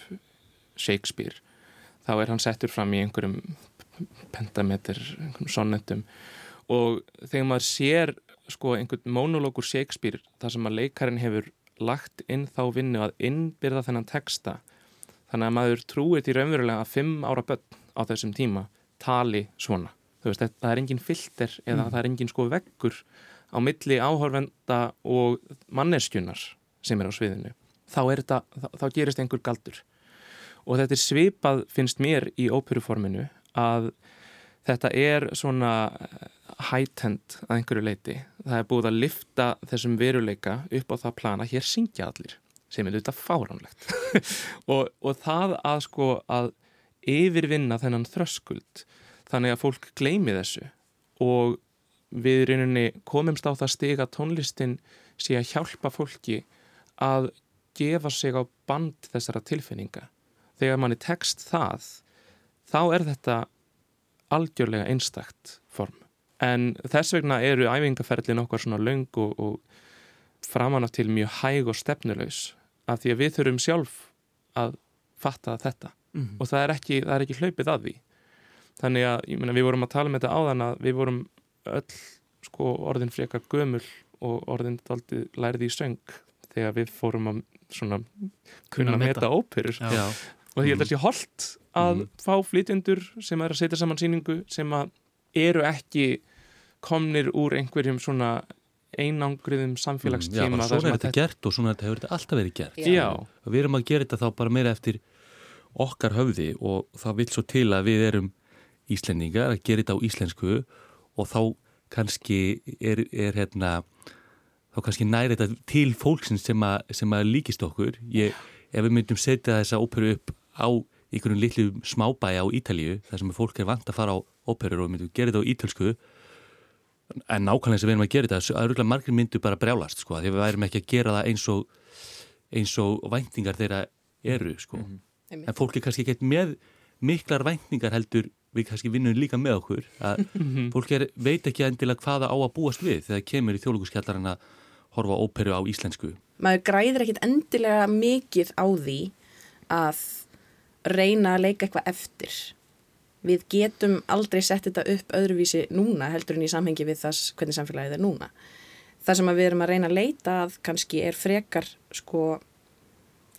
Shakespeare þá er hann settur fram í einhverjum pentameter, einhverjum sonnetum. Og þegar maður sér sko einhvern monologur Shakespeare þar sem að leikarin hefur lagt inn þá vinnu að innbyrða þennan texta þannig að maður trúir til raunverulega að fimm ára börn á þessum tíma tali svona. Veist, það er engin filter eða mm. það er engin sko veggur á milli áhörvenda og manneskjunar sem er á sviðinu. Þá, þá, þá gerist einhver galdur og þetta er svipað finnst mér í óperuforminu að þetta er svona hætent að einhverju leiti það er búið að lifta þessum veruleika upp á það plana, hér syngja allir sem er auðvitað fáránlegt. Og, og það að sko að yfirvinna þennan þröskuld þannig að fólk gleimi þessu og við reyninni komumst á það stiga tónlistin sé að hjálpa fólki að gefa sig á band þessara tilfinninga þegar manni tekst það þá er þetta algjörlega einstakt form. En þess vegna eru æfingaferðlin okkar svona laung og, og framanaf til mjög hæg og stefnulegs af því að við þurfum sjálf að fatta þetta. Mm -hmm. og það er, ekki, það er ekki hlaupið að því. Þannig að myna, við vorum að tala um þetta áðan að við vorum öll sko, orðin frekar gömul og orðin lærið í söng þegar við fórum að svona kunna meta. óperur og því að þetta sé holdt að mm. fá flytjendur sem er að setja saman síningu sem að eru ekki komnir úr einhverjum svona einangriðum samfélagstíma mm, Já, svona er þetta gert og svona hefur þetta alltaf verið gert Já. og við erum að gera þetta þá bara meira eftir okkar höfði og það vil svo til að við erum íslendingar að gera þetta á íslensku og þá kannski er, er hérna þá kannski næri þetta til fólksins sem að, sem að líkist okkur ég, ef við myndum setja þessa óperu upp á einhverjum litlu smábæja á Ítalíu þar sem fólk er vant að fara á óperur og myndum gera þetta á ítölsku en nákvæmlega sem við erum að gera þetta að rúglega margir myndu bara brjálast sko því við værim ekki að gera það eins og eins og væntingar þeirra eru sko mm -hmm. en fólk er kannski ekki með miklar væntingar heldur við kannski vinnum líka með okkur að mhm. fólk er, veit ekki endilega hvaða á að búast við þegar kemur í þjóðluguskjallarinn að horfa óperu á íslensku maður græðir ekkit endilega mikið á því að reyna að leika eitthvað eftir. Við getum aldrei sett þetta upp öðruvísi núna heldur en í samhengi við þess hvernig samfélagið er núna. Það sem við erum að reyna að leita að kannski er frekar sko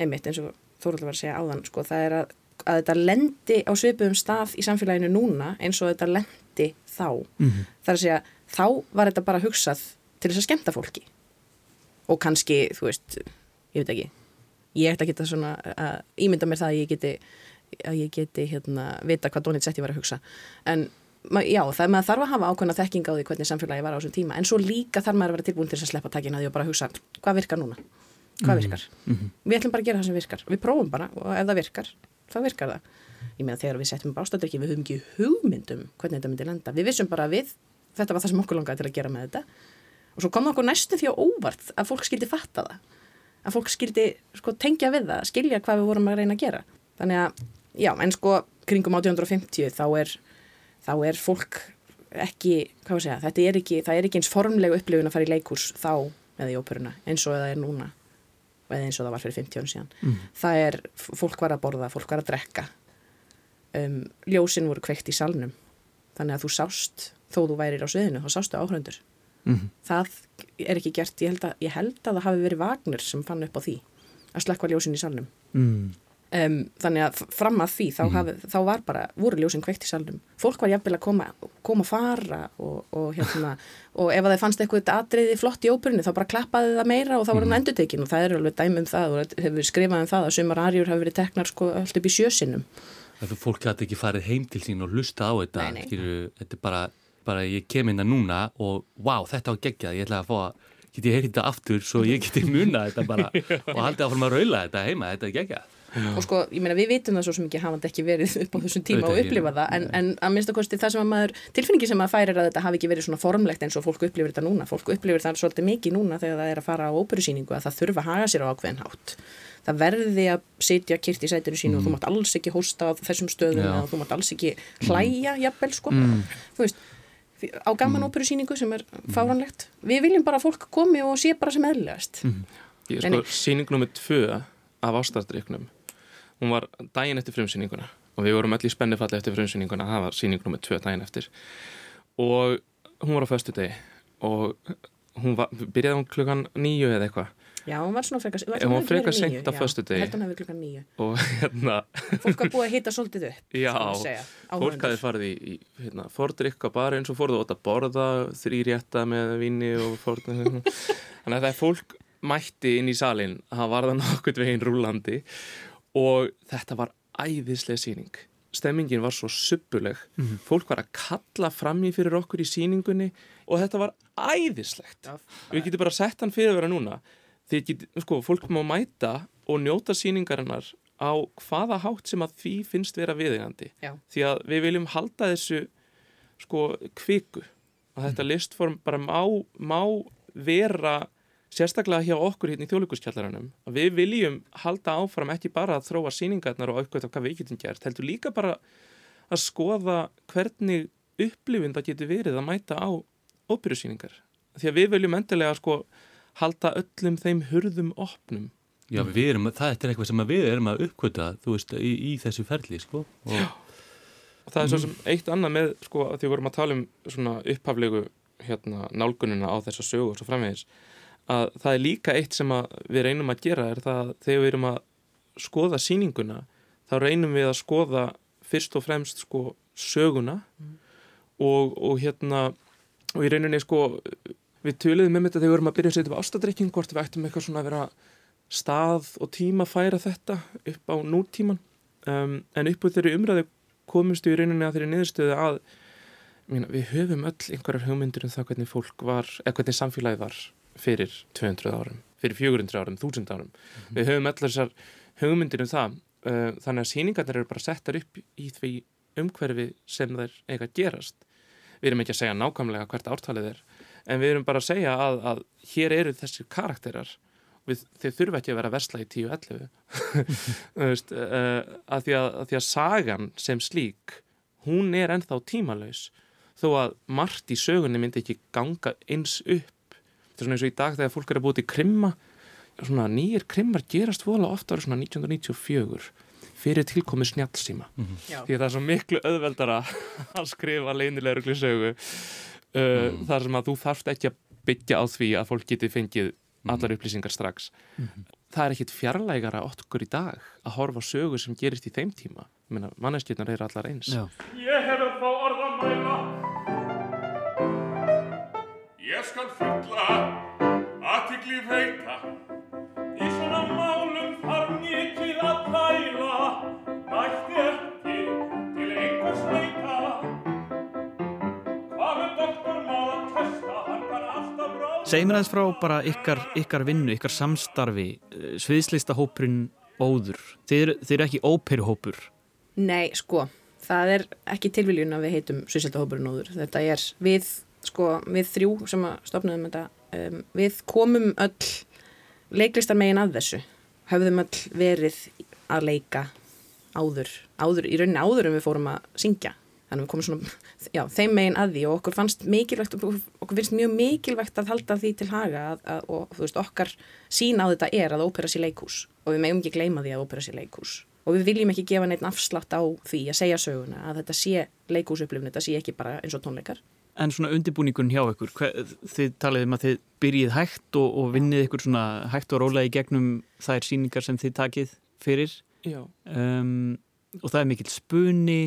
einmitt eins og Þóruldur var að segja áðan sko það er að að þetta lendi á svipum stað í samfélaginu núna eins og þetta lendi þá. Mm -hmm. þar að segja þá var þetta bara hugsað til þess að skemta fólki. Og kannski, þú veist ég veit ekki, ég ætti að geta svona að ímynda mér það að ég geti að ég geti hérna vita hvað Donit Setti var að hugsa en já, það er maður þarf að hafa ákveðna þekking á því hvernig samfélagi var á þessum tíma en svo líka þarf maður að vera tilbúin til að sleppa takin að því og bara hugsa hvað virkar núna hvað mhm. virkar, mm -hmm. við ætlum bara að gera það sem virkar við prófum bara og ef það virkar það virkar það. Ég meina þegar við settum bástadrykki við höfum ekki hugmyndum hvernig þetta myndi lenda. Við vissum bara við, þetta var það sem okkur langaði til að gera með þetta og svo kom okkur næstu því á óvart að fólk skildi fatta það. Að fólk skildi sko, tengja við það, skilja hvað við vorum að reyna að gera. Þannig að, já, en sko kringum 1850 þá er, þá er fólk ekki, hvað að segja, þetta er ekki, það er ekki eins formlega upplifun að fara í leikurs þá eða í óperuna eins og það er núna eða eins og það var fyrir 50 án síðan mm. það er, fólk var að borða, fólk var að drekka um, ljósin voru kveikt í salnum þannig að þú sást, þó þú værir á sviðinu þá sástu áhörundur mm. það er ekki gert, ég held, að, ég held að það hafi verið Vagner sem fann upp á því að slekka ljósin í salnum mm. Um, þannig að fram að því þá, mm. hafi, þá var bara, voru ljósinn kveikt í salnum fólk var jafnvel að koma, koma að fara og, og hérna og ef það fannst eitthvað atriði flott í óperunni þá bara klappaði það meira og þá var hann mm. endurtekin og það er alveg dæmi um það og hefur skrifað um það að sumar arjur hafi verið teknar sko allt upp í sjösinum Það er fólk að ekki farið heim til sín og lusta á þetta nei, nei. Skilur, þetta er bara, bara ég kem inn að núna og wow, þetta var geggjað, ég ætla að fá að geti heyrið þetta aftur svo ég geti muna þetta bara og haldið áfram að raula þetta heima, þetta er geggjað. Og sko, ég meina við vitum það svo sem ekki hafandi ekki verið upp á þessum tíma og upplifa það en, en að minnst að kosti það sem að maður tilfinningi sem að færir að þetta hafi ekki verið svona formlegt eins og fólk upplifir þetta núna, fólk upplifir það svolítið mikið núna þegar það er að fara á óperusýningu að það þurfa að haga sér á ákveðin hátt. Það verði að sitja kyrkt í sætinu sínu mm. og þú mm. mátt alls ekki hósta á þessum stöðum og þú mátt alls ekki hlæja jafnvel sko, mm. þú veist á gaman mm. óperusýningu sem er fáranlegt við viljum bara að fólk komi og sé bara sem eðlegast mm. Sko, síning nummið tvö af ástæðardryknum hún var daginn eftir frumsýninguna og við vorum öll í spennifalli eftir frumsýninguna það var síning nummið tvö daginn eftir. Og hún var á föstu degi og hún var, byrjaði hún klukkan nýju eða eitthvað Já, hún var svona frekar, hún var frekar senkt á föstu degi. Hún hefði klukkan nýju. Og hérna... Fólk hafa búið að hita svolítið upp. Já, segja, fólk hafi farið í, í hérna, fordrykka bara eins og fórðu og borða þrýrjætta með vini og fórðu. Þannig að það er fólk mætti inn í salin, það var það nokkurt veginn rúlandi og þetta var æðislega síning. Stemmingin var svo suppuleg. Mm -hmm. Fólk var að kalla fram í fyrir okkur í síningunni og þetta var æðislegt. Við getum bara sett hann fyrir að vera núna þið get, sko, fólk má mæta og njóta síningarinnar á hvaða hátt sem að því finnst vera viðegandi því að við viljum halda þessu sko kviku. Að þetta mm. listform bara má, má vera sérstaklega hjá okkur hérna í þjóðlíkuskjallaranum að við viljum halda áfram ekki bara að þróa síningarnar og aukvæmt á hvað við getum gert heldur líka bara að skoða hvernig upplifin það getur verið að mæta á óbyrjusíningar því að við viljum endilega sko halda öllum þeim hurðum opnum. Já, við erum, það er eitthvað sem við erum að uppkvöta, þú veist, í, í þessu ferli, sko. Og... Já, og það er svo sem eitt annað með, sko, því við vorum að tala um svona upphaflegu hérna, nálgununa á þessa sögu og svo framvegis, að það er líka eitt sem við reynum að gera, er það þegar við erum að skoða síninguna, þá reynum við að skoða fyrst og fremst, sko, söguna mm. og, og hérna, og í reyninni, sko, við töluðum um þetta þegar við vorum að byrja að setja upp ástadrykking hvort við ættum eitthvað svona að vera stað og tíma að færa þetta upp á nútíman um, en upp úr þeirri umræðu komumstu í rauninni að þeirri niðurstöðu að mína, við höfum öll einhverjar hugmyndir um það hvernig fólk var, eða hvernig samfélagi var fyrir 200 árum, fyrir 400 árum, 1000 árum. Mm -hmm. Við höfum öll þessar hugmyndir um það uh, þannig að síningarnir eru bara settar upp í því umhverfi sem þær eiga gerast. Við erum ekki að segja nákvæmlega hvert ártalið er en við erum bara að segja að, að hér eru þessi karakterar. Við, þeir þurfa ekki að vera versla í 10-11 uh, að, því að, að því að sagan sem slík hún er ennþá tímalauðs þó að margt í sögunni myndi ekki ganga eins upp. Þetta er svona eins og í dag þegar fólk er að búið til krimma. Svona nýjir krimmar gerast vola ofta ára svona 1994 fyrir tilkomið snjálfsíma mm -hmm. því að það er svo miklu öðveldara að skrifa leinilegur uh, mm. þar sem að þú þarfst ekki að byggja á því að fólk geti fengið mm. allar upplýsingar strax mm. það er ekkit fjarlægara okkur í dag að horfa sögur sem gerist í þeim tíma manneskjötnar eru allar eins Já. Ég hef upp á orðan mæla Ég skal fulla aðtikli veita Segð mér aðeins frá bara ykkar, ykkar vinnu, ykkar samstarfi, eh, sviðslista hópurinn óður. Þeir, þeir eru ekki óperuhópur. Nei, sko, það er ekki tilviljun að við heitum sviðslista hópurinn óður. Þetta er við, sko, við þrjú sem stopnaðum þetta, um, við komum öll leiklistar megin að þessu. Hafðum öll verið að leika áður, áður, í rauninni áður en við fórum að syngja þannig að við komum svona, já, þeim megin að því og okkur fannst mikilvægt, okkur finnst mjög mikilvægt að halda því til haga að, að, og þú veist, okkar sín á þetta er að ópera sér leikús og við megum ekki gleyma því að ópera sér leikús og við viljum ekki gefa neitt afslátt á því að segja söguna að þetta sé leikúsupplifni, þetta sé ekki bara eins og tónleikar. En svona undirbúningun hjá ykkur, hver, þið talið um að þið byrjið hægt og, og vinnið ykkur svona hægt og rólega í gegnum þær síningar sem þið takið fyrir? Um, og það er mikil spunni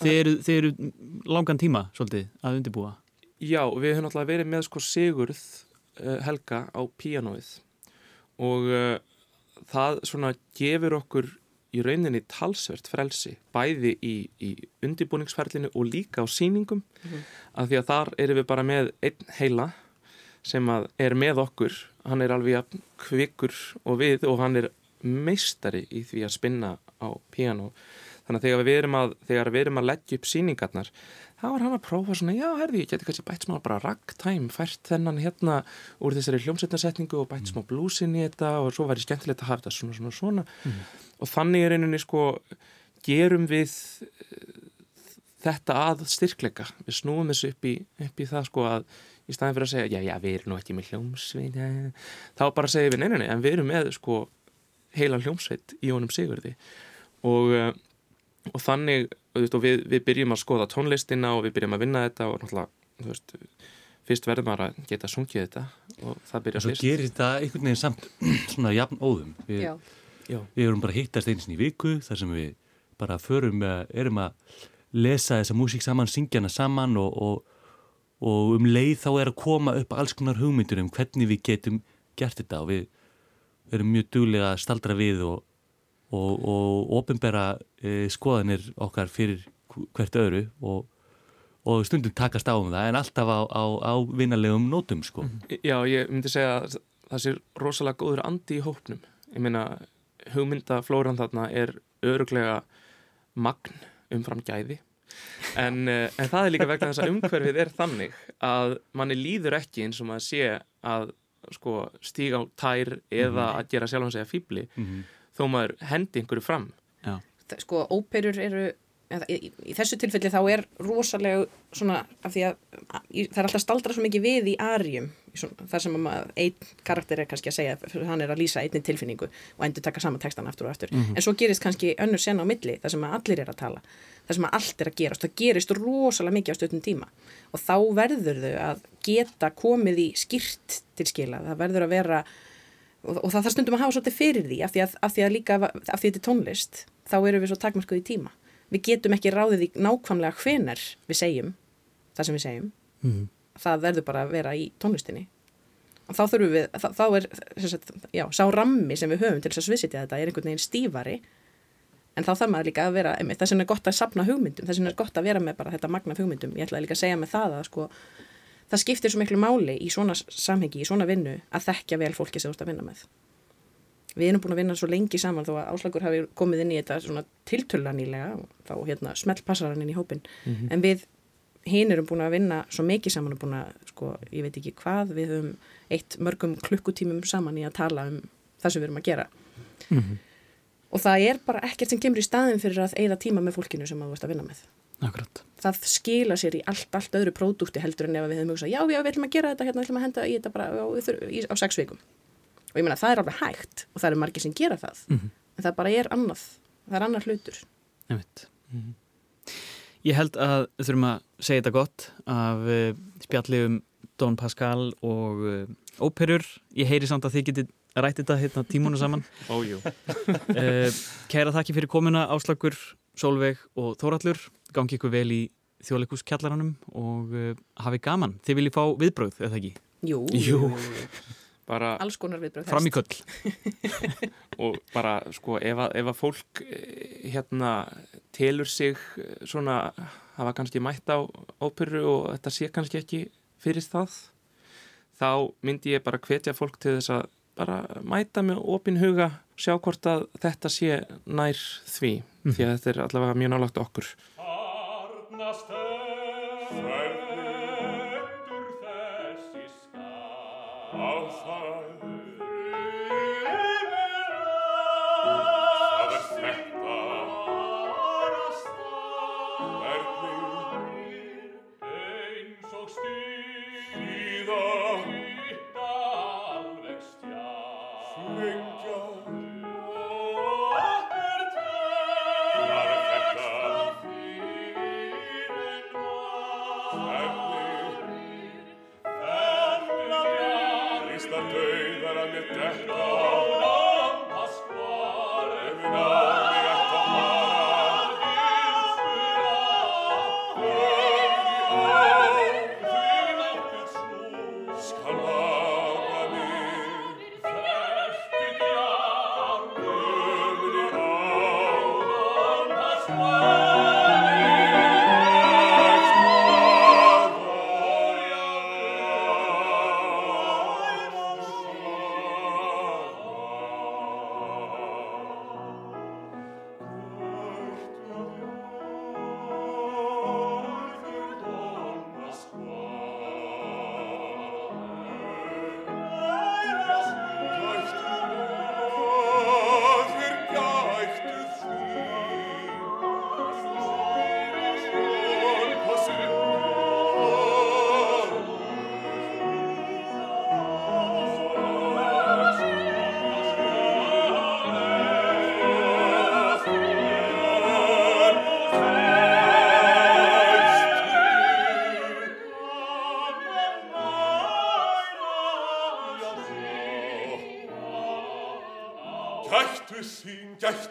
Þeir eru, þeir eru langan tíma svolítið að undirbúa. Já, við höfum alltaf verið með sko Sigurð uh, Helga á píanóið og uh, það svona gefur okkur í rauninni talsvert frelsi bæði í, í undirbúningsferlinu og líka á síningum mm -hmm. af því að þar erum við bara með einn heila sem er með okkur hann er alveg kvikur og við og hann er meistari í því að spinna á piano þannig að þegar við erum að, við erum að leggja upp síningarnar þá var hann að prófa svona, já, herði, ég geti kannski bætt smá bara ragtime, fært þennan hérna úr þessari hljómsveitnarsetningu og bætt smá blúsin í þetta og svo væri skemmtilegt að hafa þetta svona, svona, svona. Mm. og þannig er einunni sko gerum við uh, þetta að styrkleika. Við snúum þessu upp í, upp í það sko að í staðin fyrir að segja, já, já, við erum nú ekki með hljómsveit þá bara segja við, nei, nei, nei, en við erum með sko heila hljómsveit í honum sigurði. Og uh, og þannig, og við, við byrjum að skoða tónlistina og við byrjum að vinna þetta og náttúrulega, veist fyrst verður maður að geta sungið þetta og það byrja fyrst. Og svo gerir þetta einhvern veginn samt svona jafn óðum. Við, við erum bara hittast eins og í viku þar sem við bara förum erum að lesa þessa músík saman syngjana saman og, og, og um leið þá er að koma upp alls konar hugmyndur um hvernig við getum gert þetta og við erum mjög duglega að staldra við og og, og ofinbera e, skoðanir okkar fyrir hvert öðru og, og stundum takast á um það en alltaf á, á, á vinnalegum nótum sko. Mhm. Já, ég myndi segja að það sé rosalega góður andi í hópnum ég meina, hugmyndaflóran þarna er öruglega magn umfram gæði en, e, en það er líka vegna þess að umhverfið er þannig að manni líður ekki eins og maður sé að sko, stíga á tær eða mhm. að gera sjálf hans eða fýbli mm -hmm þó maður hendi einhverju fram Já. Sko, óperur eru í, í þessu tilfelli þá er rosalega svona, af því að það er alltaf staldra svo mikið við í arjum þar sem einn karakter er kannski að segja hann er að lýsa einni tilfinningu og endur taka saman textan aftur og aftur. Mm -hmm. en svo gerist kannski önnur sena á milli þar sem allir er að tala þar sem allt er að gerast. Það gerist rosalega mikið á stöðnum tíma og þá verður þau að geta komið í skýrt til skila. Það verður að vera og, og það þarf stundum að hafa svolítið fyrir því af því að, af því að líka, af því að þetta er tónlist þá eru við svo takmarkuð í tíma við getum ekki ráðið í nákvæmlega hvenar við segjum það sem við segjum. Mm. það verður bara að vera í tónlistinni. Og þá þurfum við þá, þá er, sagt, já, sá rammi sem við höfum til þess að sviðsitja þetta er einhvern veginn stífari. En þá þarf maður líka að vera það sem er gott að sapna hugmyndum, það sem er gott að vera með bara þetta magna hugmyndum, ég ætlaði líka að segja með það að sko það skiptir svo miklu máli í svona samhengi, í svona vinnu að þekkja vel fólki sem þú ert að vinna með við erum búin að vinna svo lengi saman þó að áslagur hafi komið inn í þetta svona tiltölla nýlega og þá hérna smelt passar hann inn í hópin mm -hmm. en við hinn erum búin að vinna svo mikið saman og búin að, sko, ég veit ekki hvað við höfum eitt mörgum klukkutímum saman í að tala um það sem við erum að gera mm -hmm. og það er bara ekkert sem kemur í staðin fyrir að eigða tíma með fólkinu sem þú ert að vinna með Akkurat. Það skila sér í allt, allt öðru pródúkti heldur en ef við hefum hugsað, já, já, við ætlum að gera þetta hérna, við ætlum að henda í þetta bara á, í, á sex vikum. Og ég menna, það er alveg hægt og það eru margir sem gera það. Mm -hmm. En það bara er annað. Það er annar hlutur. Mm -hmm. Ég held að við þurfum að segja þetta gott af uh, spjalli um Don Pascal og uh, óperur. Ég heyri samt að þið getið rætt þetta hérna tímunu saman. Ójú. uh, kæra þakki fyrir komuna áslagur Solveig og Þórallur gangi ykkur vel í þjóðleikuskjallaranum og uh, hafi gaman. Þið viljið fá viðbröð, eða ekki? Jú. Jú. Bara alls konar viðbröð. Fram í köll. og bara, sko, ef að, ef að fólk eh, hérna telur sig eh, svona, hafa kannski mætt á óperu og þetta sé kannski ekki fyrir það, þá myndi ég bara hvetja fólk til þess að bara mæta með opin huga sjá hvort að þetta sé nær því mm. því að þetta er allavega mjög nálagt okkur Á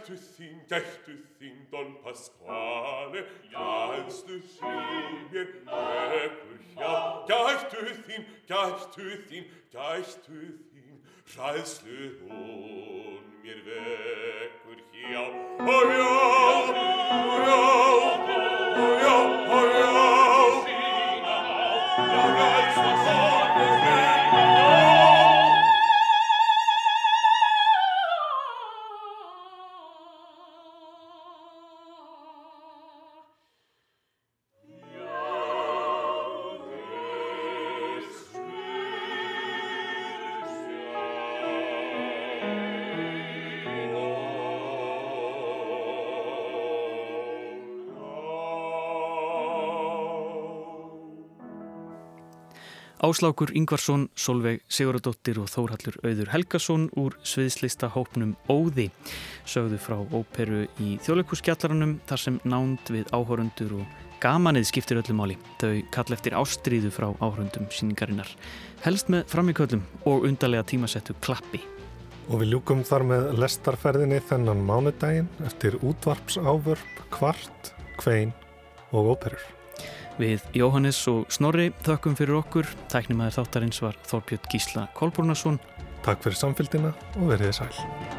Gættu þín, gættu þín, Don Pasquale, gæstu þín mér vekkur hjá. Gættu þín, gættu þín, gættu þín, hræðslu hún mér vekkur hjá. Ó já, Áslákur Ingvarsson, Solveig Siguradóttir og Þórhallur Auður Helgason úr sviðslista hópnum Óði sögðu frá óperu í þjóðleikuskjallaranum þar sem nánd við áhórundur og gamanið skiptir öllu máli. Þau kall eftir ástríðu frá áhórundum síningarinnar. Helst með framíköllum og undarlega tímasettu klappi. Og við ljúkum þar með lestarferðinni þennan mánudaginn eftir útvarpsávörp, kvart, kvein og óperur. Við Jóhannes og Snorri þökkum fyrir okkur. Tæknimaður þáttarins var Þorbjörn Gísla Kolbúrnason. Takk fyrir samfélgina og verðið sæl.